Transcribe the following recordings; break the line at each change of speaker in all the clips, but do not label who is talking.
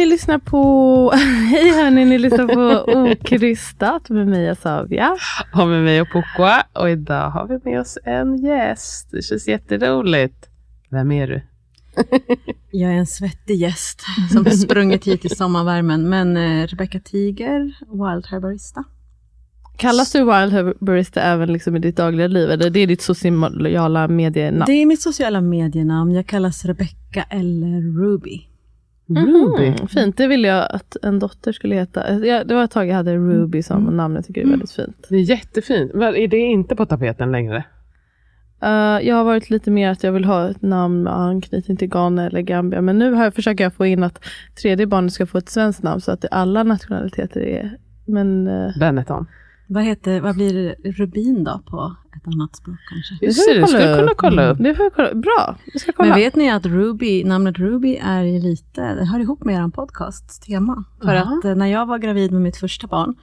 Ni lyssnar på Hej hörni, ni lyssnar på Okrystat med mig Asavia.
Och med mig och Pukwa. Och idag har vi med oss en gäst. Det känns jätteroligt. Vem är du?
Jag är en svettig gäst som sprungit hit i sommarvärmen. Men eh, Rebecca Tiger, Wild Herbarista.
Kallas du Wild Herbarista även liksom i ditt dagliga liv? Eller det är ditt sociala medienamn?
Det är mitt sociala medienamn. Jag kallas Rebecca eller Ruby.
Ruby.
Mm, fint, det ville jag att en dotter skulle heta. Jag, det var ett tag jag hade Ruby som
Mm.
namn, jag tycker det är väldigt fint.
Det är jättefint. Men är det inte på tapeten längre?
Uh, jag har varit lite mer att jag vill ha ett namn med anknytning till Ghana eller Gambia. Men nu har jag, försöker jag få in att tredje barnet ska få ett svenskt namn så att det alla nationaliteter är. Men uh,
Benetton.
Vad, heter, vad blir det? Rubin då på ett annat språk kanske?
Just det, du ska kunna kolla upp.
det får jag kolla. Bra, jag ska kolla.
Men vet ni att Ruby, namnet Ruby är ju lite, det hör ihop med er podcasts tema. För
Jaha.
att eh, när jag var gravid med mitt första barn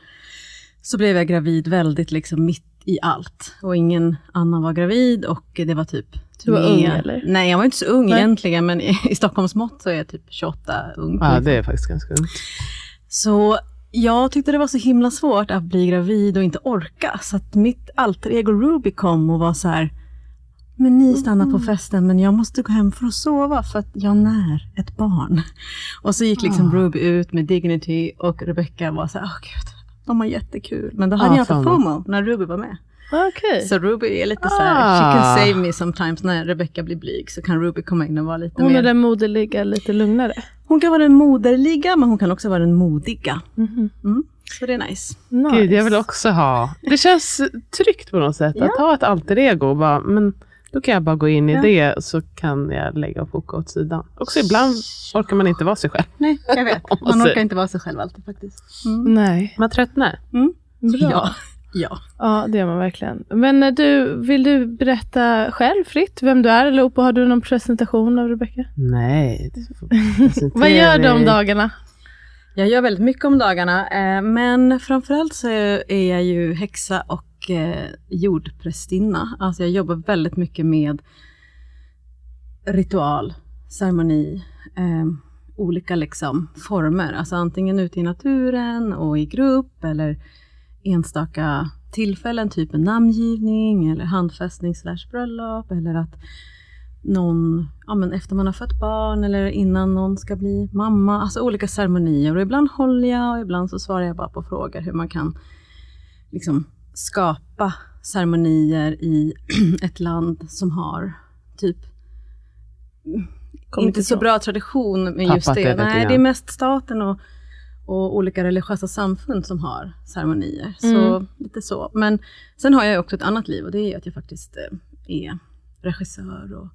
så blev jag gravid väldigt liksom mitt i allt. Och ingen annan var gravid och det var typ...
Du var
med-
ung, eller?
Nej, jag var inte så ung
Nej.
egentligen, men i, i Stockholms mått så är jag typ 28 ung.
Ja, det är faktiskt ganska ungt.
Så jag tyckte det var så himla svårt att bli gravid och inte orka. Så att mitt alter ego Ruby kom och var så här, men ni stannar på festen, men jag måste gå hem för att sova för att jag när ett barn. Och så gick liksom Ruby ut med Dignity och Rebecca var så här, åh gud, de har jättekul. Men då hade
Ah,
jag
fan.
FOMO när Ruby var med.
Okej.
Så Ruby är lite så här,
Ah.
she can save me sometimes när Rebecca blir blyg så kan Ruby komma in och vara lite
Hon är
mer.
den moderliga, lite lugnare.
Hon kan vara den moderliga, men hon kan också vara den modiga.
Mhm.
Mm. Så det är nice.
Nice.
Gud, jag vill också ha. Det känns tryggt på något sätt att ha ett alter ego. och Bara, men då kan jag bara gå in i
Ja.
det så kan jag lägga och foka åt sidan. Också ibland orkar man inte vara sig själv.
Nej, jag vet.
Om man
orkar inte vara sig själv alltid faktiskt. Mm.
Nej,
Man tröttnar.
bra.
Ja. Ja.
Ja, det gör man verkligen. Men eh, du, vill du berätta själv fritt vem du är? Eller Opo, har du någon presentation av Rebecca?
Nej.
Vad gör du om dagarna?
Jag gör väldigt mycket om dagarna, eh, men framförallt så är jag ju häxa och eh, jordprästinna. Alltså jag jobbar väldigt mycket med ritual, ceremoni, eh, olika liksom former. Alltså antingen ute i naturen och i grupp eller enstaka tillfällen, typ en namngivning eller handfästning slash bröllop eller att någon, ja men efter man har fött barn eller innan någon ska bli mamma, alltså olika ceremonier. Och ibland håller jag och ibland så svarar jag bara på frågor hur man kan liksom skapa ceremonier i ett land som har typ
Kommit
inte så bra tradition med just det.
det
Nej, det är mest staten och, och olika religiösa samfund som har ceremonier. Så
Mm.
lite så. Men sen har jag också ett annat liv och det är att jag faktiskt eh, är regissör och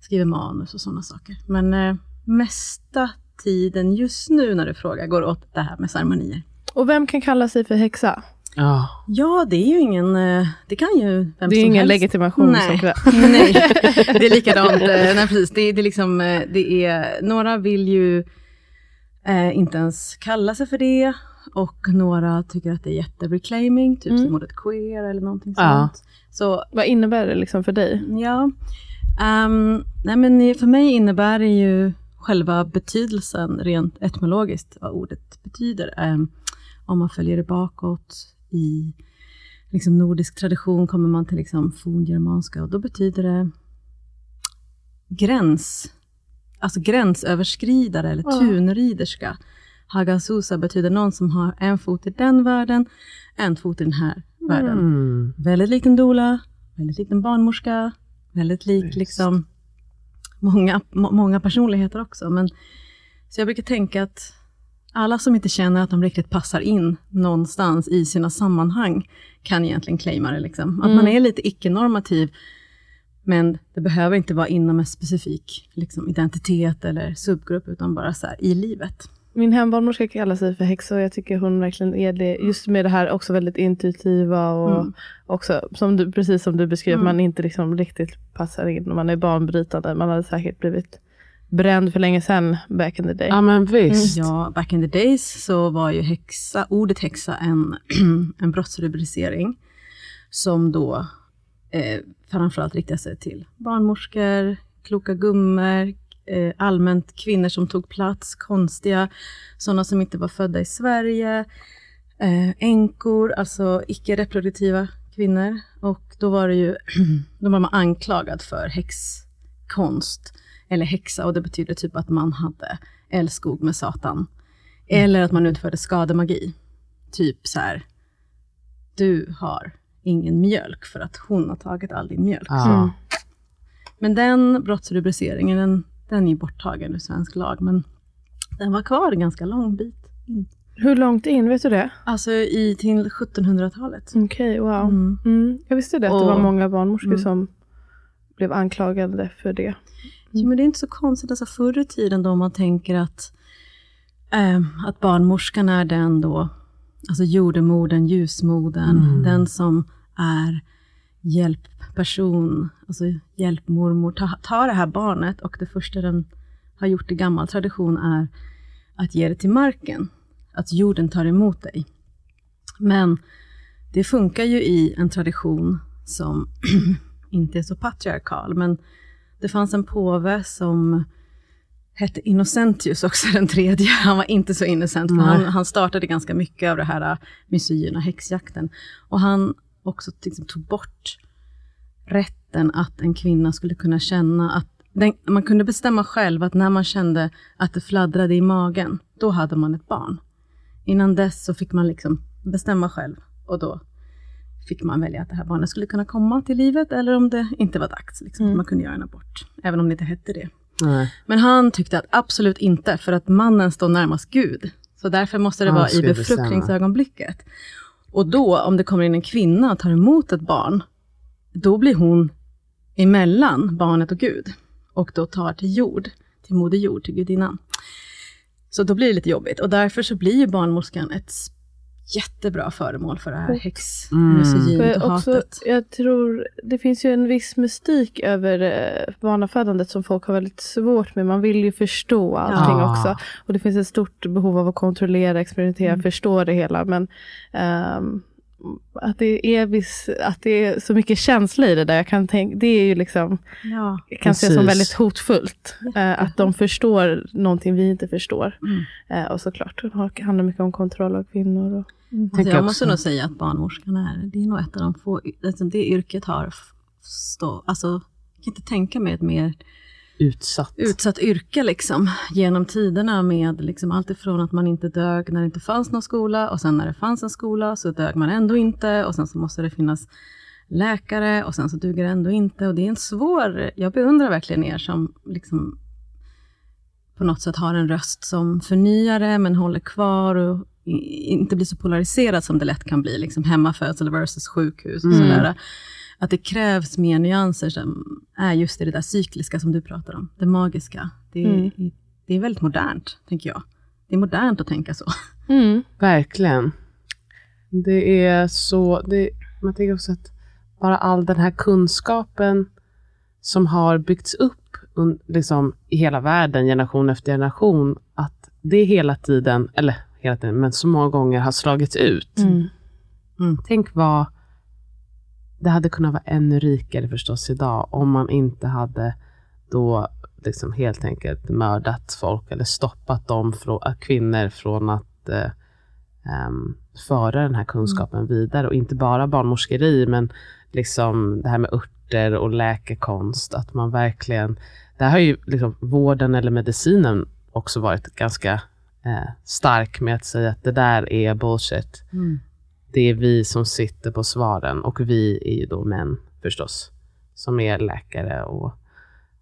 skriver manus och sådana saker. Men eh, mesta tiden just nu när du frågar går åt det här med ceremonier.
Och vem kan kalla sig för häxa?
Ja.
Ja, det är ju ingen, eh, det kan ju vem
Det är
som
ingen
helst.
legitimation som
Nej.
krävs.
Nej, det är likadant. eh, Nej, precis. Det, är- det, är liksom, det är, några vill ju eh, inte ens kalla sig för det. Och några tycker att det är jättereclaiming, typ
Mm.
som ordet queer eller någonting
Ja.
sånt. Så
Vad innebär det liksom för dig?
ja, Ehm, nej men för mig innebär det ju själva betydelsen rent etymologiskt, vad ordet betyder. Eh, om man följer det bakåt i liksom nordisk tradition kommer man till liksom forngermanska och då betyder det gräns, alltså gränsöverskridare eller
Ja.
tunriderska. Hagasusa betyder någon som har en fot i den världen, en fot i den här världen.
Mm.
Väldigt lik en doula, väldigt lik en barnmorska, väldigt lik
Just.
liksom många, må, många personligheter också. Men, så jag brukar tänka att alla som inte känner att de riktigt passar in någonstans i sina sammanhang kan egentligen claima det. Liksom. Att
Mm.
man är lite icke-normativ, men det behöver inte vara inom en specifik liksom, identitet eller subgrupp, utan bara så här, i livet.
Min hembarnmorska kallar sig för häxa och jag tycker hon verkligen är det. Just med det här också väldigt intuitiva och
Mm.
också som du, precis som du beskrev,
Mm.
man inte liksom riktigt passar in och man är banbrytande. Man hade säkert blivit bränd för länge sedan back in the day.
Ja men visst.
Ja, back in the days så var ju häxa, ordet häxa en, en brottsrubricering som då eh, framförallt riktar sig till barnmorskor, kloka gummor, eh, allmänt kvinnor som tog plats, konstiga, sådana som inte var födda i Sverige, eh, änkor, alltså icke-reproduktiva kvinnor. Och då var det ju, då var man anklagad för häxkonst, eller häxa, och det betyder typ att man hade älskog med Satan. Eller att man utförde skademagi. Typ så här, du har ingen mjölk för att hon har tagit all din mjölk.
Ja.
Mm.
Men den brottsrubriceringen, den, den är borttagen ur svensk lag, men den var kvar en ganska lång bit in.
Hur långt in, vet du det?
Alltså i, till 1700-talet.
Okej, wow.
Mm.
Mm. Jag visste det, att det
Och-
var många barnmorskor
Mm.
som blev anklagade för det.
Ja, men det är inte så konstigt, alltså förr i tiden då man tänker att, ehm, att barnmorskan är den då, alltså jordemodern, ljusmodern,
Mm.
den som är hjälpperson, alltså hjälpmormor, ta, ta det här barnet och det första den har gjort i gammal tradition är att ge det till marken, att jorden tar emot dig. Men det funkar ju i en tradition som inte är så patriarkal, men det fanns en påve som hette Innocentius också, den tredje. Han var inte så innocent, för han, han startade ganska mycket av det här äh, mysyerna, häxjakten. Och han också liksom tog bort rätten att en kvinna skulle kunna känna att den, man kunde bestämma själv att när man kände att det fladdrade i magen, då hade man ett barn. Innan dess så fick man liksom bestämma själv och då fick man välja att det här barnet skulle kunna komma till livet eller om det inte var dags. Liksom,
Mm.
Man kunde göra en abort, även om det inte hette det.
Nej.
Men han tyckte att absolut inte, för att mannen står närmast Gud. Så därför måste det
Han
vara i
bestämma.
befruktningsögonblicket. Och då, om det kommer in en kvinna och tar emot ett barn, då blir hon emellan barnet och Gud. Och då tar till jord, till moder jord, till gudinnan. Så då blir det lite jobbigt. Och därför så blir ju barnmorskan ett jättebra föremål för det här
Mm.
häxmisogyn och
också,
hatet.
jag tror det finns ju en viss mystik över eh, barnafödandet som folk har väldigt svårt med. Man vill ju förstå allting
Ja.
också. Och det finns ett stort behov av att kontrollera, experimentera,
Mm.
förstå det hela. Men ehm, att, det är viss, att det är så mycket känsla i det där. Jag kan tänka, det är ju liksom,
Ja.
kan se som
Precis.
väldigt hotfullt. Eh, att de förstår någonting vi inte förstår.
Mm.
Eh, och såklart, det handlar mycket om kontroll av kvinnor. Och,
Alltså
Tänker
jag måste nog säga att barnmorskan är, det är nog ett av de få, alltså det yrket har stå, alltså jag kan inte tänka mig ett mer
Utsatt.
utsatt yrke liksom, genom tiderna med liksom allt ifrån att man inte dög när det inte fanns någon skola och sen när det fanns en skola så dög man ändå inte och sen så måste det finnas läkare och sen så duger det ändå inte och det är en svår, jag beundrar verkligen er som liksom på något sätt har en röst som förnyare men håller kvar och inte blir så polariserad som det lätt kan bli, liksom hemmafödsel versus sjukhus och
Mm.
sådär. Att det krävs mer nyanser som är just det där cykliska som du pratar om, det magiska. Det är,
Mm.
det är väldigt modernt, tänker jag. Det är modernt att tänka så.
mm.
Verkligen. Det är så, det, man tänker också att bara all den här kunskapen som har byggts upp liksom, i hela världen, generation efter generation, att det hela tiden, eller hela tiden, men så många gånger har slagits ut.
Mm.
Tänk vad det hade kunnat vara ännu rikare förstås idag om man inte hade då liksom helt enkelt mördat folk eller stoppat dem, från, kvinnor från att eh, um, föra den här kunskapen mm. vidare. Och inte bara barnmorskeri, men liksom det här med örter och läkekonst. Att man verkligen, där har ju liksom vården eller medicinen också varit ganska eh, stark med att säga att det där är bullshit. Mm. Det är vi som sitter på svaren och vi är ju då män förstås, som är läkare och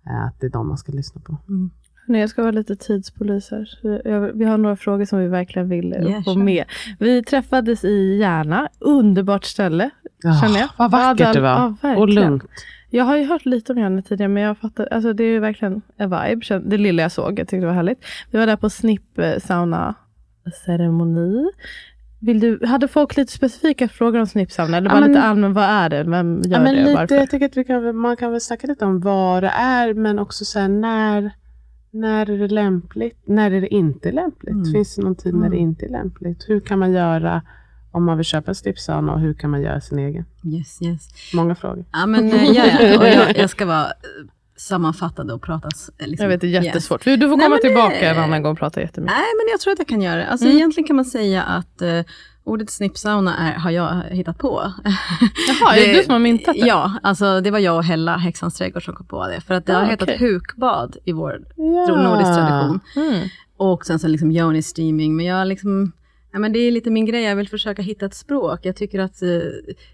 eh, att det är de man ska lyssna på. Mm.
Nej, jag ska vara lite tidspolis här. Vi har några frågor som vi verkligen vill yeah, få sure. med. Vi träffades i Järna. Underbart ställe, oh, känner jag.
Vad vackert det var. Ja, och lugnt.
Jag har ju hört lite om Järna tidigare, men jag fattar, alltså det är ju verkligen en vibe. Det lilla jag såg, jag tyckte det var härligt. Vi var där på snipp eh, sauna ceremoni. Vill du, hade folk lite specifika frågor om snippsauna? Eller bara ja, men, lite allmän, vad är det? Vem gör ja, men
det?
Lite, varför?
Jag tycker att vi kan, man kan väl snacka lite om vad det är, men också så när när är det lämpligt? När är det inte lämpligt? Mm. Finns det någon tid när det mm. inte är lämpligt? Hur kan man göra om man vill köpa en strippsauna och hur kan man göra sin egen?
Yes, yes.
Många frågor.
Ja, men, eh, ja, ja. Och jag, jag ska vara eh, sammanfattande och prata.
Eh, liksom, jag vet, det är jättesvårt. Yes. Du får komma Nej, tillbaka det, en annan gång och prata jättemycket.
Nej, men jag tror att jag kan göra det. Alltså, mm. Egentligen kan man säga att uh, Ordet snippsauna är, har jag hittat på.
Jaha, det, är det du som har myntat det?
Ja, alltså det var jag och Hella, Häxans trädgård, som kom på det. För att det ah, har hetat okay. hukbad i vår ja. nordisk tradition. Mm. Och sen så liksom yoni steaming. Men jag liksom, ja, men det är lite min grej, jag vill försöka hitta ett språk. Jag tycker att eh,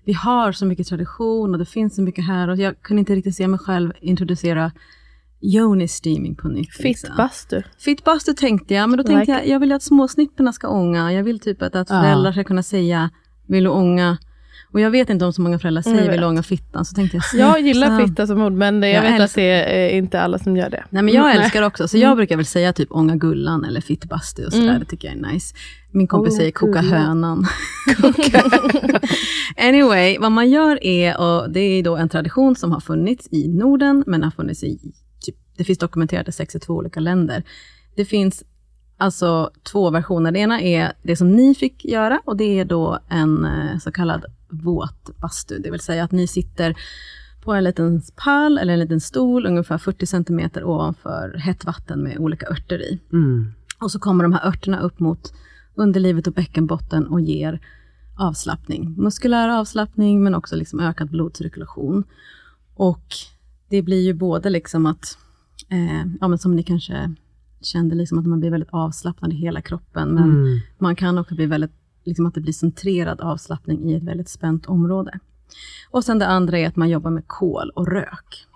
vi har så mycket tradition och det finns så mycket här. Och jag kunde inte riktigt se mig själv introducera Yoni steaming på nytt.
Fittbastu.
Liksom. Fittbastu tänkte jag, men då tänkte like. jag, jag vill att småsnipporna ska ånga. Jag vill typ att, att föräldrar ska kunna säga, vill du ånga? Och jag vet inte om så många föräldrar säger vill du ånga fittan, så tänkte jag
Jag gillar fitta som ord, men jag, jag vet älskar. att det är inte alla som gör det.
Nej, men jag älskar också, så jag mm. brukar väl säga typ ånga gullan eller fittbastu och sådär, mm. det tycker jag är nice. Min kompis oh, säger koka cool. hönan. anyway, vad man gör är, och det är då en tradition som har funnits i Norden, men har funnits i det finns dokumenterat i 62 olika länder. Det finns alltså två versioner. Det ena är det som ni fick göra och det är då en eh, så kallad våt bastu, det vill säga att ni sitter på en liten pall eller en liten stol ungefär 40 cm ovanför hett vatten med olika örter i. Mm. Och så kommer de här örterna upp mot underlivet och bäckenbotten och ger avslappning. Muskulär avslappning men också liksom ökad blodcirkulation. Och det blir ju både liksom att eh, ja, men som ni kanske kände, liksom att man blir väldigt avslappnad i hela kroppen. Men mm. man kan också bli väldigt, liksom att det blir centrerad avslappning i ett väldigt spänt område. Och sen det andra är att man jobbar med kol och rök.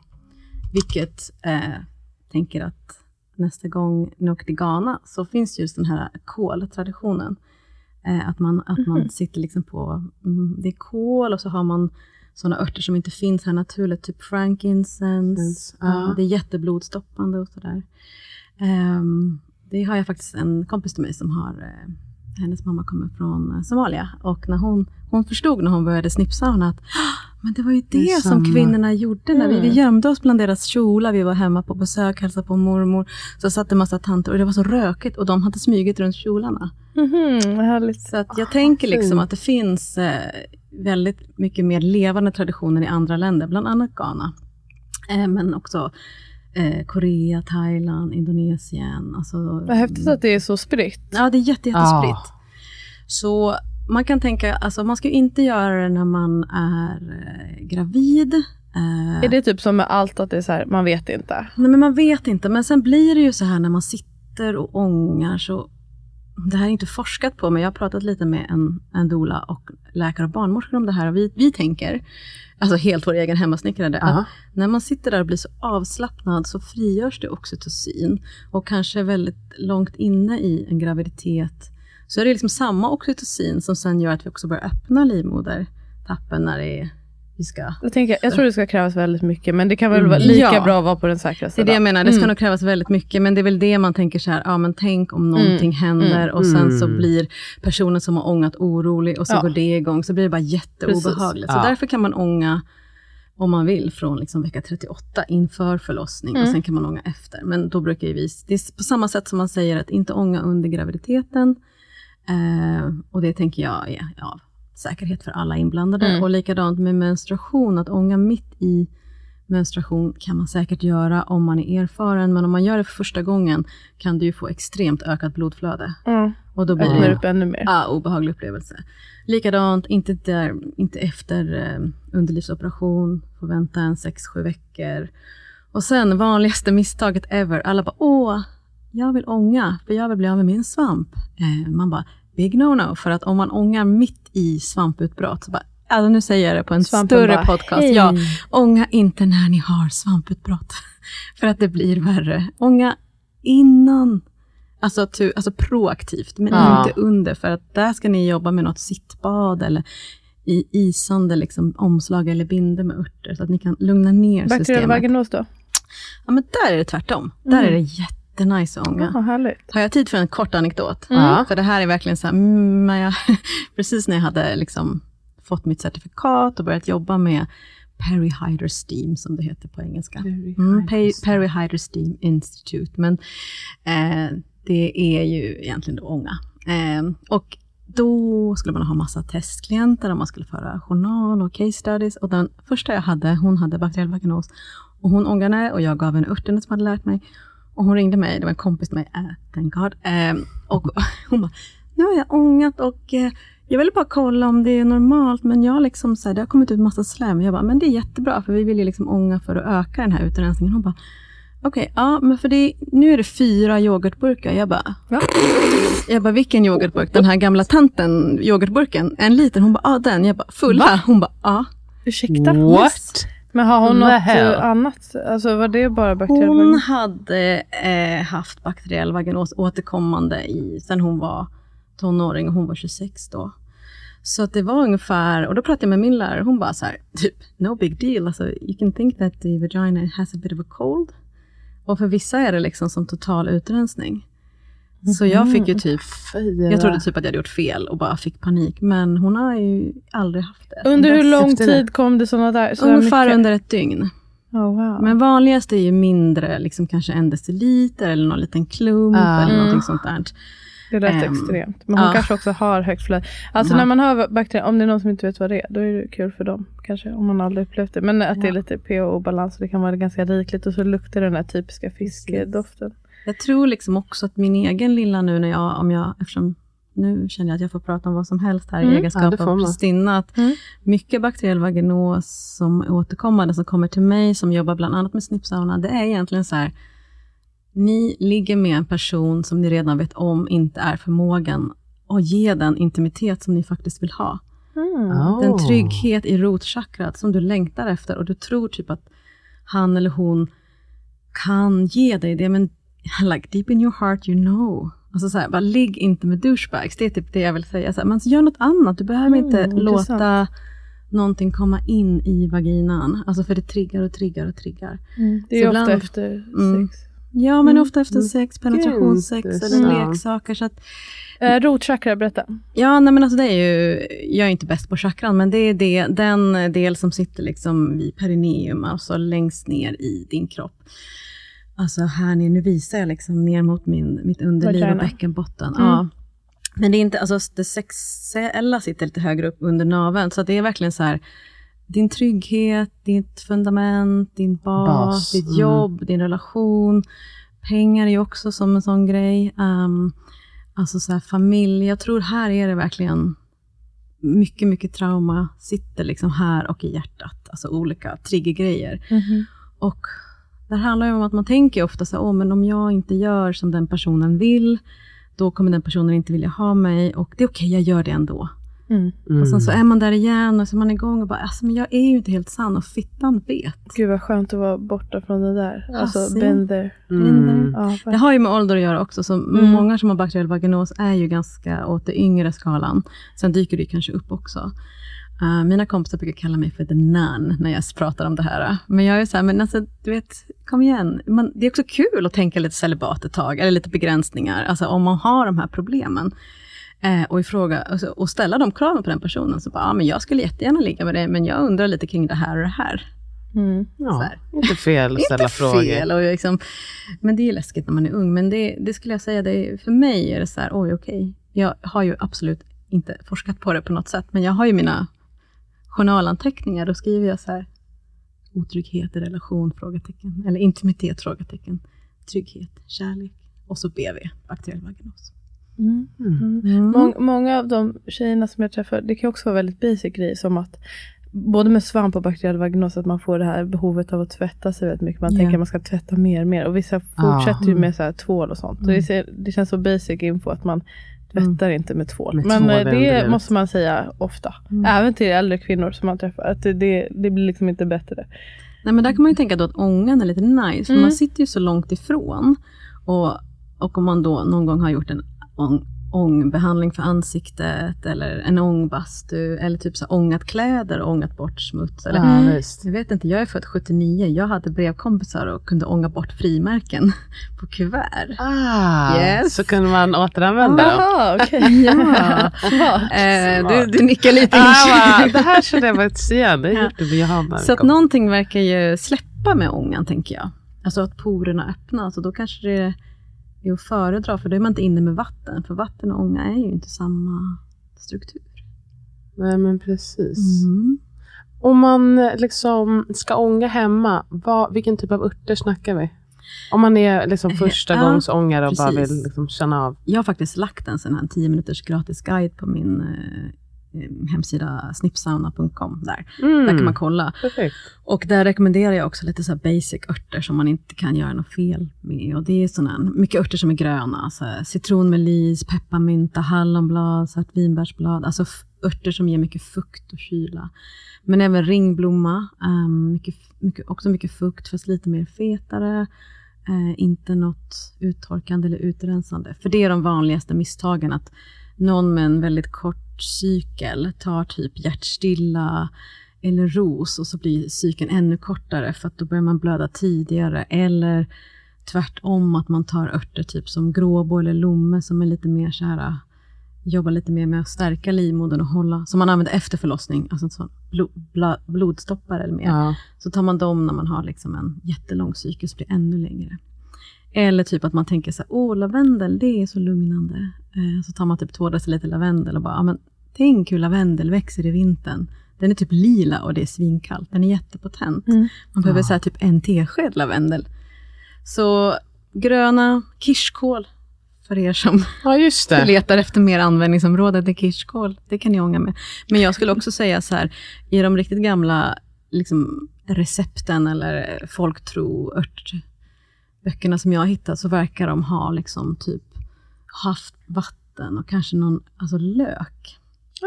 Vilket, eh, tänker att nästa gång ni åker till Ghana, så finns just den här koltraditionen. Eh, att man, att man mm. sitter liksom på, mm, det är kol och så har man sådana örter som inte finns här naturligt, typ frankincense. Ja. Det är jätteblodstoppande och sådär. Um, det har jag faktiskt en kompis till mig som har, uh, hennes mamma kommer från uh, Somalia. Och när hon, hon förstod när hon började snipsauna att men det var ju det, det som kvinnorna gjorde när mm. vi, vi gömde oss bland deras kjolar. Vi var hemma på besök, hälsade på mormor. Så satt en massa tanter och det var så rökigt och de hade smugit runt kjolarna.
Mm -hmm.
Så att jag oh, tänker liksom att det finns eh, väldigt mycket mer levande traditioner i andra länder, bland annat Ghana. Eh, men också eh, Korea, Thailand, Indonesien. Alltså,
Vad häftigt att det är så spritt.
Ja, det är jätte, jättespritt. Ah. Så man kan tänka, alltså man ska ju inte göra det när man är eh, gravid.
Eh, är det typ som med allt, att det är så här, man vet inte?
Nej, men man vet inte. Men sen blir det ju så här när man sitter och ångar så det här är inte forskat på, men jag har pratat lite med en, en dola och läkare och barnmorskor om det här. Och vi, vi tänker, alltså helt vår egen hemmasnickrade, uh -huh. att när man sitter där och blir så avslappnad så frigörs det oxytocin. Och kanske väldigt långt inne i en graviditet så är det liksom samma oxytocin som sen gör att vi också börjar öppna livmodertappen när det är vi ska...
Jag, tänker, jag tror det ska krävas väldigt mycket, men det kan väl vara lika ja. bra att vara på den säkra
sidan. Det är det jag menar, det ska mm. nog krävas väldigt mycket, men det är väl det man tänker så här, ja men tänk om någonting mm. händer mm. och sen så mm. blir personen som har ångat orolig och så ja. går det igång, så blir det bara jätteobehagligt. Så därför kan man ånga om man vill, från liksom vecka 38 inför förlossning mm. och sen kan man ånga efter. Men då brukar vi, det är på samma sätt som man säger att inte ånga under graviditeten. Eh, och det tänker jag är ja, säkerhet för alla inblandade. Mm. Och likadant med menstruation, att ånga mitt i menstruation kan man säkert göra om man är erfaren, men om man gör det för första gången kan du ju få extremt ökat blodflöde.
Mm.
Och då blir det
upp ännu mer.
ja, obehaglig upplevelse. Likadant, inte, där, inte efter eh, underlivsoperation, får vänta en 6-7 veckor. Och sen vanligaste misstaget ever, alla bara åh, jag vill ånga för jag vill bli av med min svamp. Eh, man bara, big no-no, för att om man ångar mitt i svamputbrott, så bara, alltså nu säger jag det på en
Svampen
större
bara,
podcast,
"Hej."
ja, ånga inte när ni har svamputbrott, för att det blir värre. Ånga innan, alltså, tu, alltså proaktivt, men
Ja.
inte under, för att där ska ni jobba med något sittbad eller i isande liksom, omslag eller bindor med örter, så att ni kan lugna ner
Bakteriell
systemet.
vaginos då?
Ja, men där är det tvärtom. Där är det jättenice att ånga.
Ja, härligt.
Har jag tid för en kort anekdot?
Ja.
För det här är verkligen så här, mm, när jag, precis när jag hade liksom fått mitt certifikat och börjat jobba med Perry Hyder Steam, som det heter på engelska. Mm, Perry, Perry Hyder Steam Institute. Men eh, det är ju egentligen då ånga. Eh, och då skulle man ha massa testklienter och man skulle föra journal och case studies. Och den första jag hade, hon hade bakteriell vaginos. Och hon ångade och jag gav henne örterna som hade lärt mig. Och hon ringde mig, det var en kompis med mig, äh, thank God. Eh, och hon bara, nu har jag ångat och eh, jag ville bara kolla om det är normalt, men jag liksom så här, det har kommit ut massa slem. Jag bara, men det är jättebra, för vi vill ju liksom ånga för att öka den här utrensningen. Hon bara, okej, ja, men för det, nu är det fyra yoghurtburkar. Jag bara,
Va?
jag bara, vilken yoghurtburk? Den här gamla tanten, yoghurtburken? En liten? Hon bara, ja den. Jag bara, fulla? Hon bara, ja.
Ursäkta?
What?
Men har hon
The
något eh, annat? Alltså var det bara bakteriell
Hon
vaginos?
hade eh, haft bakteriell vaginos återkommande i, sen hon var tonåring och hon var 26 då. Så att det var ungefär, och då pratade jag med min lärare, hon bara så här, typ, no big deal, alltså, you can think that the vagina has a bit of a cold. Och för vissa är det liksom som total utrensning. Så jag fick ju typ, jag trodde typ att jag hade gjort fel och bara fick panik, men hon har ju aldrig haft det.
Under hur lång tid kom det sådana där? Så där
Ungefär
mycket?
under ett dygn.
Oh, wow.
Men vanligast är ju mindre, liksom kanske en deciliter eller någon liten klump
Ah.
eller
Mm.
någonting sånt där.
det lät
ehm,
extremt. Men hon
ja.
kanske också har högt flöde. Alltså
Ja.
när man hör bakterier, om det är någon som inte vet vad det är, då är det kul för dem. Kanske om man aldrig upplevt det. Men att det är lite pH-obalans och det kan vara ganska rikligt och så luktar den här typiska fiskedoften.
Jag tror liksom också att min egen lilla nu när jag, om jag, eftersom nu känner jag att jag får prata om vad som helst här
Mm.
i egenskap av prästinna, att
Mm.
mycket bakteriell vaginos som återkommande, som kommer till mig, som jobbar bland annat med snippsauna, det är egentligen så här, ni ligger med en person som ni redan vet om inte är förmågan att ge den intimitet som ni faktiskt vill ha.
Mm.
Den
Oh.
trygghet i rotchakrat som du längtar efter och du tror typ att han eller hon kan ge dig det, men like deep in your heart you know. Alltså så här, bara ligg inte med douchebags, det är typ det jag vill säga. Så här, men gör något annat, du behöver
Mm,
inte
intressant.
låta någonting komma in i vaginan. Alltså för det triggar och triggar och triggar.
Mm. Det är
Så
ofta
ibland-
efter
Mm.
sex.
Ja, men
Mm.
ofta efter sex, penetrationssex eller leksaker. Så att,
Eh, rotchakra, berätta.
Ja, nej men alltså det är ju, jag är inte bäst på chakran, men det är det, den del som sitter liksom vid perineum, alltså längst ner i din kropp. Alltså här ner, nu visar jag liksom ner mot min, mitt underliv och bäckenbotten.
Mm.
Ja. Men det är inte, alltså det sexuella sitter lite högre upp under naveln, så det är verkligen så här, din trygghet, ditt fundament, din bas,
Bas,
ditt
mm.
jobb, din relation. Pengar är ju också som en sån grej. Um, alltså så här, familj. Jag tror här är det verkligen mycket, mycket trauma sitter liksom här och i hjärtat. Alltså olika triggergrejer. Och det handlar ju om att man tänker ofta så här, åh, men om jag inte gör som den personen vill, då kommer den personen inte vilja ha mig och det är okej, jag gör det ändå.
Mm.
Mm.
Och sen så är man där igen och så är man igång och bara, alltså, men jag är ju inte helt sann och fittan vet.
Gud vad skönt att vara borta från det där. Alltså
Alltså,
been there.
Mm.
Ja,
Det har ju med ålder att göra också, så
Mm.
många som har bakteriell vaginos är ju ganska åt det yngre skalan. Sen dyker det ju kanske upp också. Uh, mina kompisar brukar kalla mig för the nun när jag pratar om det här. Men jag är så här, men alltså, du vet, kom igen. Man, det är också kul att tänka lite celibat ett tag, eller lite begränsningar, alltså om man har de här problemen. Eh, och, ifråga, alltså, och ställa de kraven på den personen. Så bara, ja, men jag skulle jättegärna ligga med dig, men jag undrar lite kring det här och det här.
Mm.
Ja, inte fel att ställa
Inte
frågor.
fel. Och liksom, men det är läskigt när man är ung. Men det, det skulle jag säga, det är, för mig är det så här, oj okej. Jag har ju absolut inte forskat på det på något sätt, men jag har ju mina journalanteckningar. Då skriver jag så här, otrygghet i relation? Frågetecken. Eller intimitet? Frågetecken. Trygghet, kärlek. Och så BV, bakteriell vaginos.
Mm.
Mm.
Mång, många av de tjejerna som jag träffar, det kan också vara väldigt basic grejer som att både med svamp och bakteriell vaginos att man får det här behovet av att tvätta sig väldigt mycket. Man
Ja.
tänker att man ska tvätta mer och mer och vissa fortsätter ju
Mm.
med så här tvål och sånt. Så det, ser, det känns så basic info att man tvättar inte med tvål.
Med
Men
tvål
eh, det måste man säga ofta. Även till äldre kvinnor som man träffar. Att det, det, det blir liksom inte bättre.
Nej, men där kan man ju tänka då att ångan är lite nice, för
Mm.
man sitter ju så långt ifrån. Och, och om man då någon gång har gjort en ångbehandling för ansiktet, eller en ångbastu, eller typ så ångat kläder och ångat bort smuts. Eller,
Ja.
Jag vet inte, jag är född 79, jag hade brevkompisar och kunde ånga bort frimärken på kuvert.
Ah,
Yes.
Så kunde man återanvända dem.
Okej.
Ja. Eh, du, du nickar lite.
Ah, det här känner jag faktiskt igen. Det
Ja.
vi Johanna.
Så att någonting verkar ju släppa med ångan, tänker jag. Alltså att porerna öppnas och då kanske det är att föredra, för då är man inte inne med vatten. För vatten och ånga är ju inte samma struktur.
Nej, men precis.
Mm.
Om man eh, liksom ska ånga hemma, vad, vilken typ av örter snackar vi? Om man är liksom första
Ja,
gångs ångare och bara
precis.
vill liksom känna av.
Jag har faktiskt lagt en sån här 10 minuters gratis guide på min eh, eh, hemsida snipsauna.com. Där.
Mm,
där kan man kolla.
Perfekt.
Och där rekommenderar jag också lite så här basic örter som man inte kan göra något fel med. Och det är såna, mycket örter som är gröna. Så här, citronmelis, pepparmynta, hallonblad, svartvinbärsblad. Alltså örter som ger mycket fukt och kyla. Men även ringblomma, ehm, mycket, mycket, också mycket fukt fast lite mer fetare. Eh, inte något uttorkande eller utrensande. För det är de vanligaste misstagen. Att någon med en väldigt kort cykel tar typ hjärtstilla eller ros och så blir cykeln ännu kortare för att då börjar man blöda tidigare. Eller tvärtom att man tar örter typ som gråbo eller lomme som är lite mer så här jobbar lite mer med att stärka livmodern och hålla, som man använder efter förlossning, alltså så blod, bla, blodstoppare eller mer.
Ja.
Så tar man dem när man har liksom en jättelång cykel, så blir det ännu längre. Eller typ att man tänker så här, åh lavendel, det är så lugnande. Eh, så tar man typ två deciliter lavendel och bara, ja men tänk hur lavendel växer i vintern. Den är typ lila och det är svinkallt, den är jättepotent.
Mm.
Man behöver
Ja.
så här, typ en tesked lavendel. Så gröna kirskål, för er som
ja,
letar efter mer användningsområde till kirskål. Det kan ni ånga med. Men jag skulle också säga så här, i de riktigt gamla liksom, recepten eller folktro örtböckerna som jag hittat, så verkar de ha liksom typ haft vatten och kanske någon, alltså lök.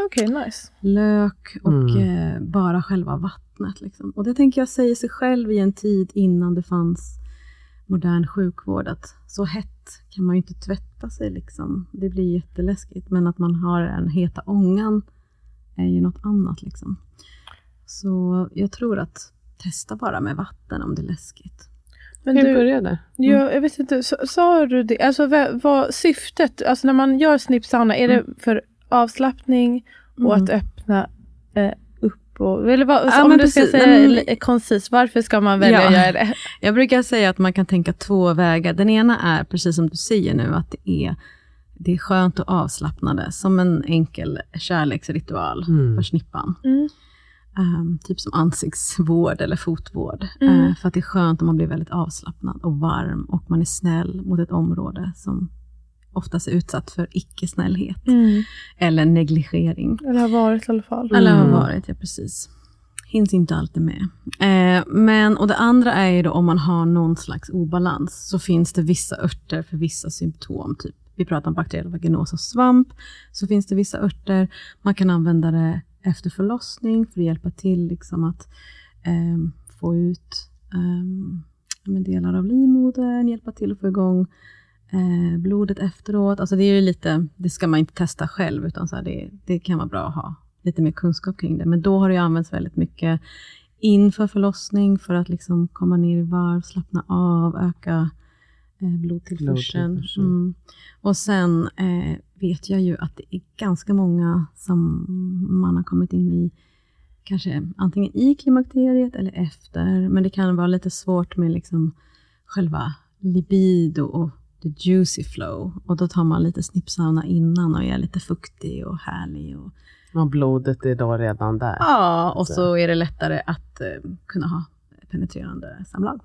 Okej, nice.
Lök och
Mm.
eh, bara själva vattnet. Liksom. Och det tänker jag säger sig själv i en tid innan det fanns modern sjukvård, att så hett kan man ju inte tvätta sig. Liksom. Det blir jätteläskigt. Men att man har den heta ångan är ju något annat. Liksom. Så jag tror att testa bara med vatten om det är läskigt.
Men
Hur
du,
började?
Ja, jag vet inte, sa, sa du det? Alltså vad, vad syftet, alltså när man gör snippsauna, är det för avslappning och
Mm.
att öppna eh, upp? Och, eller vad,
Ja,
om
men
du ska
precis.
säga
Nej, men-
koncist, varför ska man välja
Ja.
att göra det?
Jag brukar säga att man kan tänka två vägar. Den ena är, precis som du säger nu, att det är, det är skönt och avslappnande, som en enkel kärleksritual
Mm.
för snippan.
Mm.
Ehm, typ som ansiktsvård eller fotvård.
Mm.
Eh, för att det är skönt om man blir väldigt avslappnad och varm och man är snäll mot ett område som oftast är utsatt för icke-snällhet
Mm.
eller negligering.
Eller har varit i alla fall.
Eller har
Mm.
varit, ja precis. Hinns inte alltid med. Eh, men, och det andra är ju då om man har någon slags obalans, så finns det vissa örter för vissa symptom. Typ, vi pratar om bakteriell vaginos och svamp, så finns det vissa örter. Man kan använda det efter förlossning för att hjälpa till liksom att ehm, få ut ehm, ja, men delar av livmodern, hjälpa till att få igång eh, blodet efteråt. Alltså det är lite, det ska man inte testa själv, utan så här, det, det kan vara bra att ha lite mer kunskap kring det. Men då har det använts väldigt mycket inför förlossning för att liksom komma ner i varv, slappna av, öka eh, blodtillförseln.
Blodtillförseln.
Mm. Och sen eh, vet jag ju att det är ganska många som man har kommit in i, kanske antingen i klimakteriet eller efter, men det kan vara lite svårt med liksom själva libido och the juicy flow. Och då tar man lite snippsauna innan och är lite fuktig och härlig. Och,
Och blodet är då redan där.
ja, och så är det lättare att eh, kunna ha penetrerande samlag.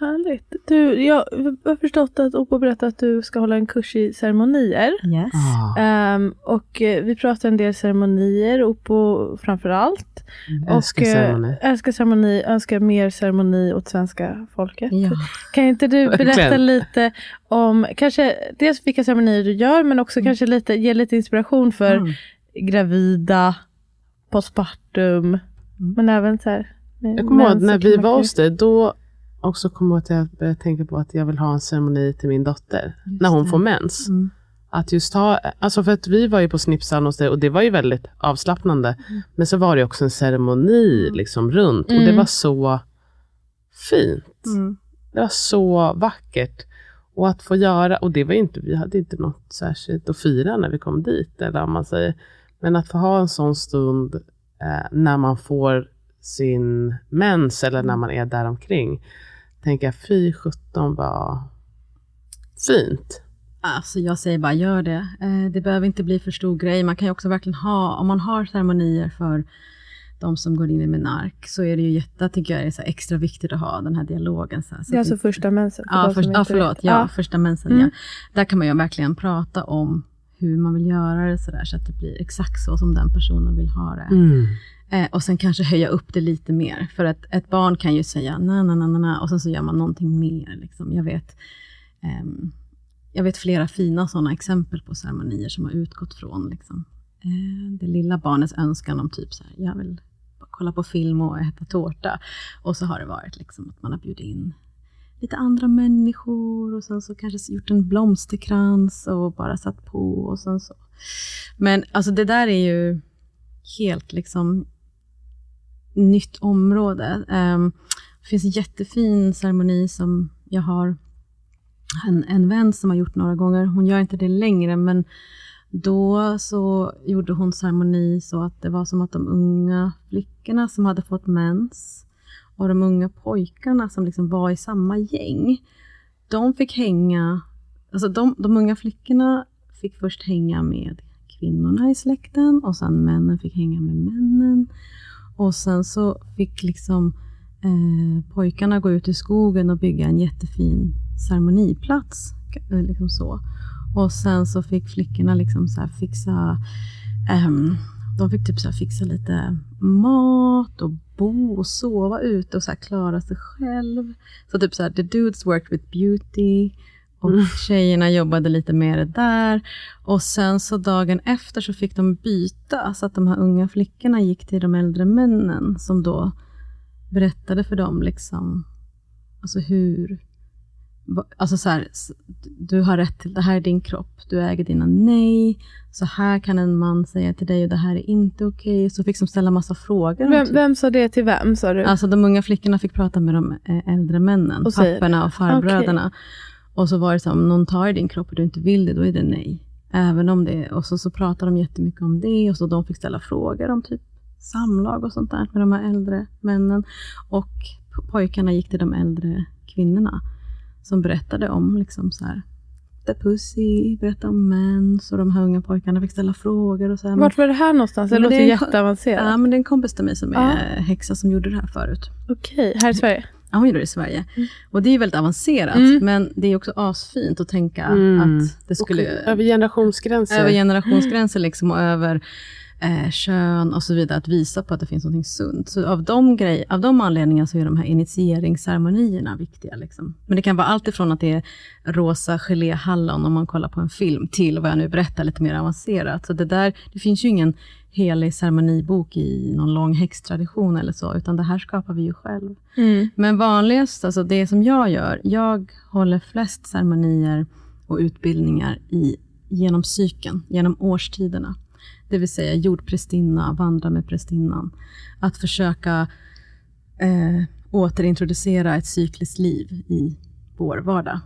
Härligt. Du, jag har förstått att Opo berättade att du ska hålla en kurs i ceremonier.
Yes.
Ah,
Ehm, och eh, vi pratar en del ceremonier, Opo framför allt.
älskar
och, eh,
ceremoni.
Älskar ceremoni, önskar mer ceremoni åt svenska folket.
Ja.
Kan inte du berätta lite om, kanske dels vilka ceremonier du gör, men också kanske lite, ge lite inspiration för
Mm.
gravida, postpartum, men även så här.
Jag kommer ihåg när vi var hos dig, då också kom jag att jag började tänka på att jag vill ha en ceremoni till min dotter. när hon
det.
får mens.
Mm.
Att just ha, alltså för att vi var ju på snipsan hos dig och det var ju väldigt avslappnande. Men så var det också en ceremoni liksom runt och det
Mm.
var så fint.
Mm.
Det var så vackert. Och att få göra, och det var inte, vi hade inte något särskilt att fira när vi kom dit. Eller man säger. Men att få ha en sån stund eh, när man får sin mens eller när man är där omkring. Tänker jag, fy sjutton vad fint.
Alltså jag säger bara gör det. Eh, det behöver inte bli för stor grej. Man kan ju också verkligen ha, om man har ceremonier för de som går in i menark, så är det ju jätte, tycker jag, är så extra viktigt att ha den här dialogen. Så här, så
Det är alltså
inte-
första mensen. för
Ja, först, ja förlåt.
vet.
Ja, första mensen.
Mm.
Ja. Där kan man ju verkligen prata om hur man vill göra det så, där, så att det blir exakt så som den personen vill ha det.
Mm.
Eh, och sen kanske höja upp det lite mer. För att ett barn kan ju säga na na na na na och sen så gör man någonting mer. Liksom. Jag, vet, eh, jag vet flera fina sådana exempel på ceremonier som har utgått från liksom, eh, det lilla barnets önskan om typ så här, jag vill kolla på film och äta tårta. Och så har det varit liksom att man har bjudit in lite andra människor och sen så kanske gjort en blomsterkrans och bara satt på och sen så. Men alltså det där är ju helt liksom nytt område. Ehm, det finns en jättefin ceremoni som jag har en, en vän som har gjort några gånger. Hon gör inte det längre, men då så gjorde hon ceremoni så att det var som att de unga flickorna som hade fått mens och de unga pojkarna som liksom var i samma gäng, de fick hänga, alltså de, de unga flickorna fick först hänga med kvinnorna i släkten och sen männen fick hänga med männen. Och sen så fick liksom eh, pojkarna gå ut i skogen och bygga en jättefin ceremoniplats. Eh, liksom så. Och sen så fick flickorna liksom så här fixa ehm, de fick typ så här fixa lite mat och bo och sova ute och så här klara sig själv. Så typ så här, the dudes worked with beauty och tjejerna jobbade lite det där. Och sen så dagen efter så fick de byta, så att de här unga flickorna gick till de äldre männen som då berättade för dem liksom, alltså hur, alltså så här, du har rätt till, det här är din kropp, du äger dina nej, så här kan en man säga till dig och det här är inte okej. Så fick de ställa massa frågor.
Vem,
typ-
vem sa det till vem sa du?
Alltså de unga flickorna fick prata med de eh, äldre männen,
Och
papporna och farbröderna. Och så var det så här, om någon tar i din kropp och du inte vill det, då är det nej. Även om det, och så, så pratade de jättemycket om det och så de fick ställa frågor om typ samlag och sånt där med de här äldre männen. Och po- pojkarna gick till de äldre kvinnorna som berättade om liksom så här, the pussy, berätta om mens och de här unga pojkarna fick ställa frågor och så här.
Vart var det här någonstans? Det
Men
låter
det
jätteavancerat.
Ja, men det är en kompis till mig som
Ja.
är häxa som gjorde det här förut.
Okej, här i Sverige?
Ja, hon gjorde det i Sverige. Och det är väldigt avancerat,
Mm.
men det är också asfint att tänka
Mm.
att det skulle...
Och över generationsgränser.
över generationsgränser liksom, och över eh, kön och så vidare, att visa på att det finns något sunt. Så av de, grej, av de anledningarna så är de här initieringsceremonierna viktiga. Liksom. Men det kan vara allt ifrån att det är rosa geléhallon om man kollar på en film, till vad jag nu berättar, lite mer avancerat. Så det, där, det finns ju ingen helig ceremonibok i någon lång häxtradition eller så, utan det här skapar vi ju själv.
Mm.
Men vanligast, alltså det som jag gör, jag håller flest ceremonier och utbildningar i, genom cykeln, genom årstiderna. Det vill säga jordprästinna, vandra med prästinnan. Att försöka eh, återintroducera ett cykliskt liv i vår vardag.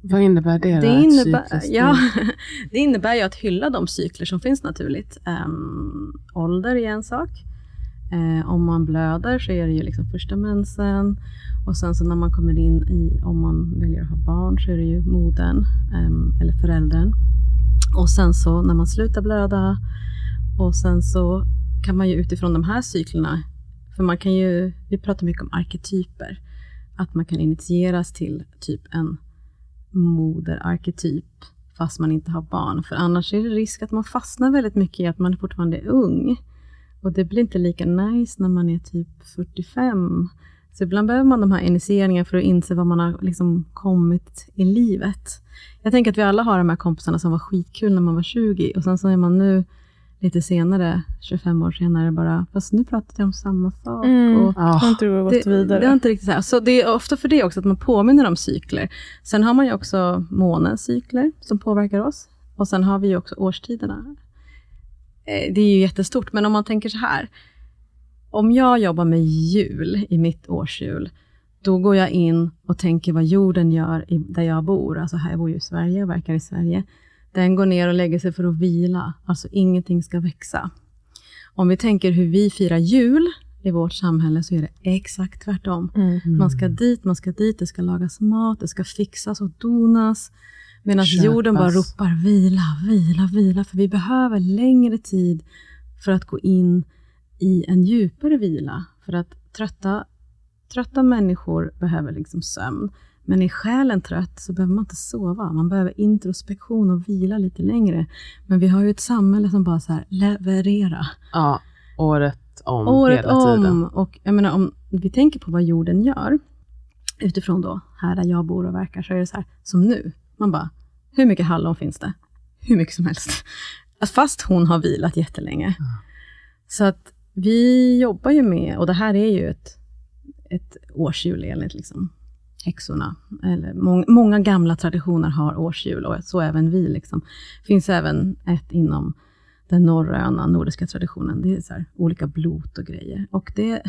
Vad innebär det?
Det innebär, ja, det innebär ju att hylla de cykler som finns naturligt. Ehm, ålder är en sak. Eh, om man blöder så är det ju liksom första mensen. Och sen så när man kommer in i, om man väljer att ha barn, så är det ju modern ehm, eller föräldern. Och sen så när man slutar blöda. Och sen så kan man ju utifrån de här cyklerna För man kan ju, vi pratar mycket om arketyper. Att man kan initieras till typ en moderarketyp fast man inte har barn. För annars är det risk att man fastnar väldigt mycket i att man fortfarande är ung. Och det blir inte lika nice när man är typ 45. Så ibland behöver man de här initieringarna för att inse vad man har liksom kommit i livet. Jag tänker att vi alla har de här kompisarna som var skitkul när man var 20 och sen så är man nu lite senare, 25 år senare bara, fast nu pratar vi om samma sak.
Mm.
Och
Har
Ja.
inte du gått
det,
vidare?
det är inte riktigt så här. Så det är ofta för det också, att man påminner om cykler. Sen har man ju också månens cykler som påverkar oss. Och sen har vi ju också årstiderna. Eh, Det är ju jättestort, men om man tänker så här. Om jag jobbar med jul i mitt årshjul, då går jag in och tänker vad jorden gör där jag bor. Alltså här, jag bor ju i Sverige och verkar i Sverige. Den går ner och lägger sig för att vila. Alltså ingenting ska växa. Om vi tänker hur vi firar jul i vårt samhälle så är det exakt tvärtom.
Mm.
Man ska dit, man ska dit, det ska lagas mat, det ska fixas och donas. Medan
Köpas.
jorden bara ropar vila, vila, vila. För vi behöver längre tid för att gå in i en djupare vila. För att trötta, trötta människor behöver liksom sömn. Men är själen trött så behöver man inte sova. Man behöver introspektion och vila lite längre. Men vi har ju ett samhälle som bara så här, leverera.
Ja, året om
Året
hela tiden.
om. Och jag menar, om vi tänker på vad jorden gör, utifrån då, här där jag bor och verkar, så är det så här, som nu. Man bara, hur mycket hallon finns det? Hur mycket som helst. Fast hon har vilat jättelänge. Så att vi jobbar ju med, och det här är ju ett, ett årshjul enligt liksom häxorna. Eller mång, många gamla traditioner har årshjul och så även vi. Liksom. finns även ett inom den norröna, nordiska traditionen. Det är så här, olika blot och grejer. Och det,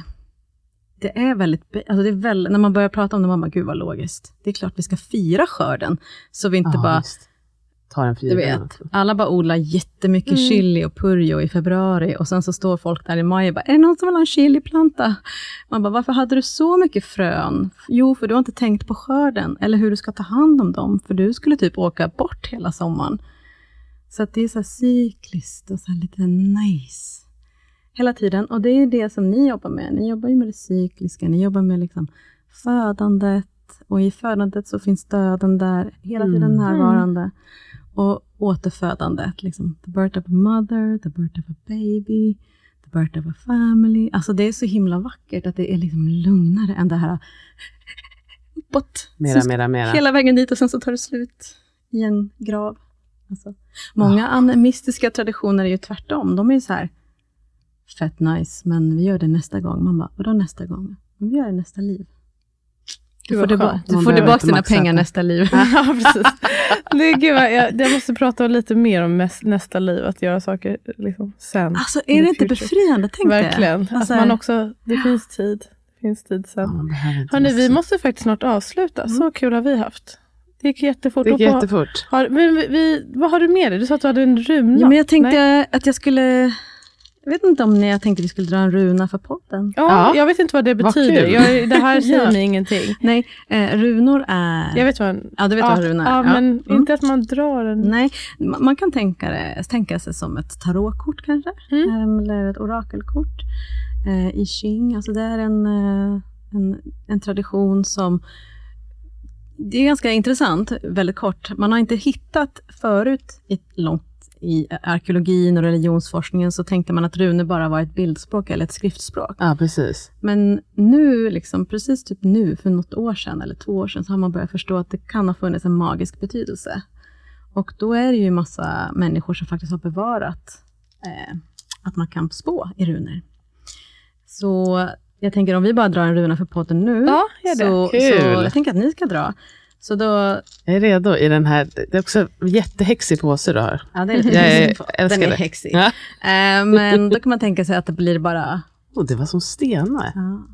det är väldigt, alltså det är väldigt, när man börjar prata om det, man bara, gud vad logiskt. Det är klart vi ska fira skörden, så vi inte
Ja,
bara
visst. Ta en
du
fri
vet, alla bara odlar jättemycket
Mm.
chili och purjo i februari och sen så står folk där i maj och bara, är det någon som vill ha en chiliplanta? Man bara, varför hade du så mycket frön? Jo, för du har inte tänkt på skörden eller hur du ska ta hand om dem, för du skulle typ åka bort hela sommaren. Så att det är så här cykliskt och så här lite nice. Hela tiden. Och det är det som ni jobbar med. Ni jobbar ju med det cykliska, ni jobbar med liksom födandet. Och i födandet så finns döden där, hela tiden
Mm.
närvarande. Och återfödandet, liksom. The birth of a mother, the birth of a baby, the birth of a family. Alltså det är så himla vackert att det är liksom lugnare än det här uppåt.
Mera,
Så
mera, mera.
Hela vägen dit och sen så tar det slut i en grav. Alltså, många animistiska traditioner är ju tvärtom. De är ju så här, fett nice, men vi gör det nästa gång. Man bara, vadå nästa gång? Men vi gör det nästa liv. Du får,
skönt.
du får tillbaka dina pengar nästa liv.
ja, precis. Det, gud, vad, jag, jag måste prata lite mer om näs- nästa liv, att göra saker liksom, sen.
Alltså är det inte
future.
befriande? Tänk
Verkligen.
det.
Att
Alltså,
man också, det finns tid. Det finns tid
Ja,
sen.
inte
Hörni, vi måste faktiskt snart avsluta. Så kul har vi haft. Det gick jättefort.
Det gick jättefort.
Har, men vi, vi, vad har du med dig? Du sa att du hade en runa.
ja, men jag tänkte
Nej.
att jag skulle... Jag vet inte om ni, jag tänkte vi skulle dra en runa för podden.
Ja,
Ja.
Jag vet inte vad det
Vad
betyder.
kul.
Jag, det här säger
Ja.
mig ingenting.
Nej, eh, runor är...
Jag vet vad en,
Ja, du vet
ja,
vad runa är.
Ja, men
Mm.
inte att man drar en...
Nej, ma- man kan tänka, det, tänka sig som ett tarotkort kanske,
Mm.
Ehm, eller ett orakelkort. Eh, I Qing, alltså det är en, eh, en, en tradition som det är ganska intressant, väldigt kort. Man har inte hittat förut, i, långt i arkeologin och religionsforskningen, så tänkte man att runor bara var ett bildspråk eller ett skriftspråk.
Ja, precis.
Men nu, liksom, precis typ nu, för något år sedan eller två år sedan, så har man börjat förstå att det kan ha funnits en magisk betydelse. Och då är det ju massa människor som faktiskt har bevarat eh, att man kan spå i runor. Så jag tänker om vi bara drar en runa för podden nu,
Ja, gör det.
så,
Kul.
så jag tänker att ni ska dra. Så då,
Jag är redo i den här, det är också jättehäxig påse du har.
ja det är lite häxig på. Den är
det.
häxig.
Ja.
Eh, men då kan man tänka sig att det blir bara,
Oh, det var som stenar.
ja.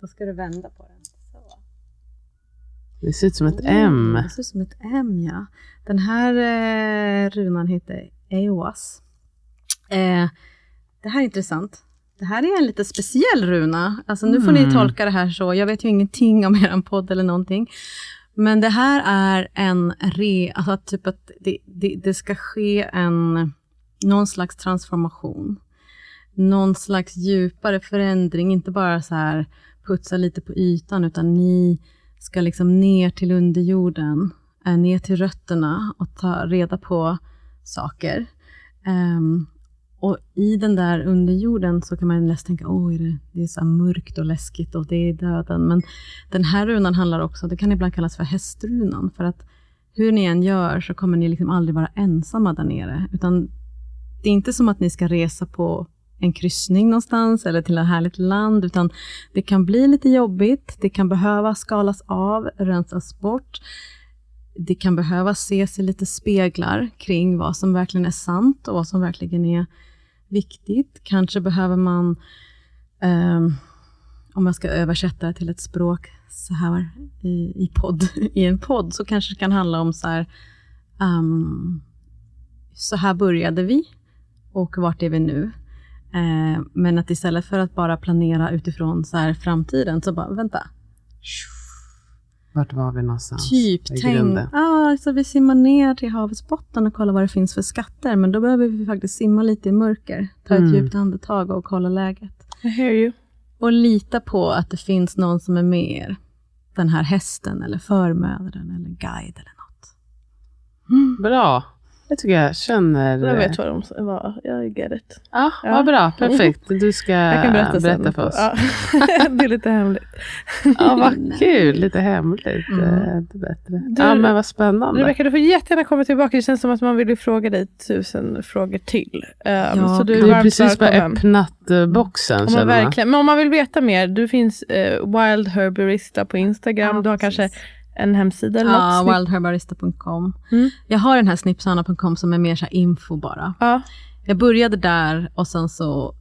Då ska du vända på den. Så.
Det ser ut som ett
Mm,
M.
Det ser ut som ett M, ja. Den här eh, runan heter Eoas. Eh, det här är intressant. Det här är en lite speciell runa. Alltså nu får ni
Mm.
tolka det här så. Jag vet ju ingenting om er podd eller någonting. Men det här är en re, alltså typ att det, det, det ska ske en, någon slags transformation. någon slags djupare förändring, inte bara så här putsa lite på ytan, utan ni ska liksom ner till underjorden, eh, ner till rötterna och ta reda på saker. Um, och i den där underjorden så kan man lätt tänka, oj, det, det är så mörkt och läskigt och det är döden. Men den här runan handlar också, det kan ibland kallas för hästrunan, för att hur ni än gör så kommer ni liksom aldrig vara ensamma där nere, utan det är inte som att ni ska resa på en kryssning någonstans eller till ett härligt land, utan det kan bli lite jobbigt, det kan behöva skalas av, rensas bort, det kan behöva ses i lite speglar kring vad som verkligen är sant och vad som verkligen är viktigt. Kanske behöver man, um, om jag ska översätta det till ett språk så här i, i, podd, i en podd, så kanske det kan handla om så här, um, så här började vi och vart är vi nu? Eh, men att istället för att bara planera utifrån så här framtiden, så bara vänta.
Vart var vi någonstans?
Typ, tänk, ah, så vi simmar ner till havets botten och kollar vad det finns för skatter, men då behöver vi faktiskt simma lite i mörker, ta ett mm. djupt andetag och kolla läget.
I hear you.
Och lita på att det finns någon som är med er. Den här hästen, eller förmödren, eller guide eller något.
Mm. Bra. Jag tycker jag känner...
Jag vet vad de var. Jag get it.
Ja, ja. Vad bra. Perfekt. Du ska
jag kan berätta,
berätta för oss. Ja.
det är lite hemligt.
ja, vad kul. Lite hemligt. Mm. Det bättre. Du, ja, men vad spännande.
Rebecka, du får jättegärna komma tillbaka. Det känns som att man vill fråga dig tusen frågor till. Um,
ja, så du är, precis bara öppnat uh, boxen.
Om man verkligen, men om man vill veta mer. Du finns uh, Wild Herberista på Instagram. Ja, du har precis. kanske en hemsida eller
Ja, wildherbarista.com. Mm. Jag har den här snipsana.com som är mer så info bara.
Ja.
Jag började där och sen så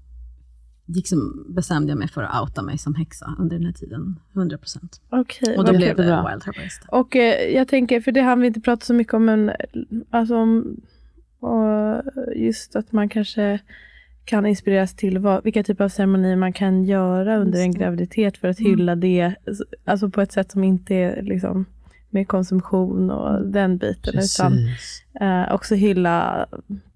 liksom bestämde jag mig för att outa mig som häxa under den här tiden, 100 procent.
Okay,
och då blev det bra. Wild Herbarista.
Och eh, jag tänker, för det har vi inte pratat så mycket om, men alltså om, just att man kanske kan inspireras till vad, vilka typer av ceremonier man kan göra under en graviditet för att mm. hylla det, alltså på ett sätt som inte är liksom med konsumtion och mm. den biten, Precis. utan eh, också hylla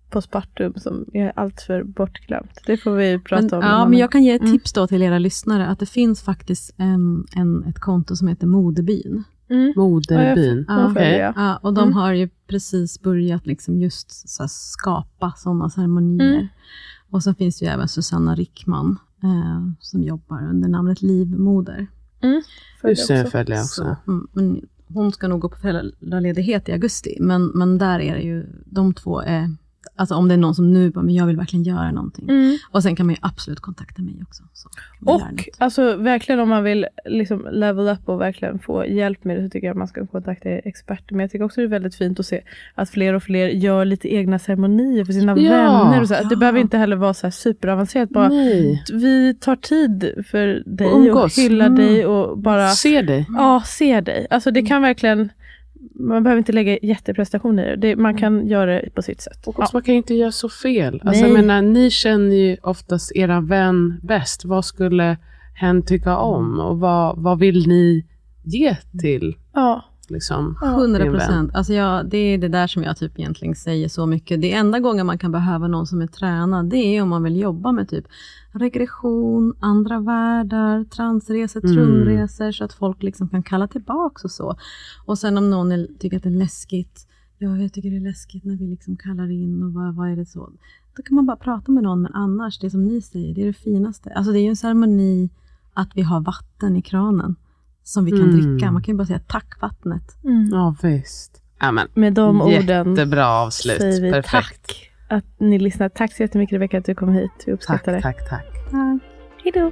postpartum som är alltför bortglömt. Det får vi prata
men,
om.
Ja, men jag kan ge ett mm. tips då till era lyssnare, att det finns faktiskt en, en, ett konto som heter Modebyn.
Mm. Moderbyn.
Ja, okay. ja, och de mm. har ju precis börjat liksom just så skapa sådana ceremonier. Mm. Och så finns det ju även Susanna Rickman eh, som jobbar under namnet Livmoder.
Mm.
Just det, följer jag också.
Så, mm, men hon ska nog gå på föräldraledighet i augusti, men, men där är det ju, de två är Alltså om det är någon som nu bara, men jag vill verkligen göra någonting.
Mm.
Och sen kan man ju absolut kontakta mig också.
och alltså verkligen om man vill liksom level up och verkligen få hjälp med det så tycker jag att man ska kontakta experter. Men jag tycker också det är väldigt fint att se att fler och fler gör lite egna ceremonier för sina ja, vänner. Och så. Ja. Det behöver inte heller vara så här superavancerat. Bara, vi tar tid för dig och, och hyllar mm. dig och bara...
Se dig.
Ja, se dig. Alltså det kan verkligen man behöver inte lägga jätteprestation i det. Man kan mm. göra det på sitt sätt.
Och också, ja. man kan inte göra så fel. Alltså, jag menar, ni känner ju oftast era vän bäst. Vad skulle hen tycka om? Och vad, vad vill ni ge till
ja.
liksom,
100 procent. Alltså det är det där som jag typ egentligen säger så mycket. Det enda gången man kan behöva någon som är tränad, det är om man vill jobba med typ regression, andra världar, transresor, mm. trumresor, så att folk liksom kan kalla tillbaka och så. Och sen om någon är, tycker att det är läskigt, ja, jag tycker det är läskigt när vi liksom kallar in och vad, vad är det så? Då kan man bara prata med någon, men annars, det som ni säger, det är det finaste. Alltså det är ju en ceremoni att vi har vatten i kranen som vi kan mm. dricka. Man kan ju bara säga tack vattnet.
Mm.
Ja, visst. Amen.
Med de orden
Jättebra avslut.
säger vi
Perfekt.
tack att ni lyssnar. Tack så jättemycket Rebecka att du kom hit. Vi uppskattar
tack, det. Tack, tack,
tack. Hej då.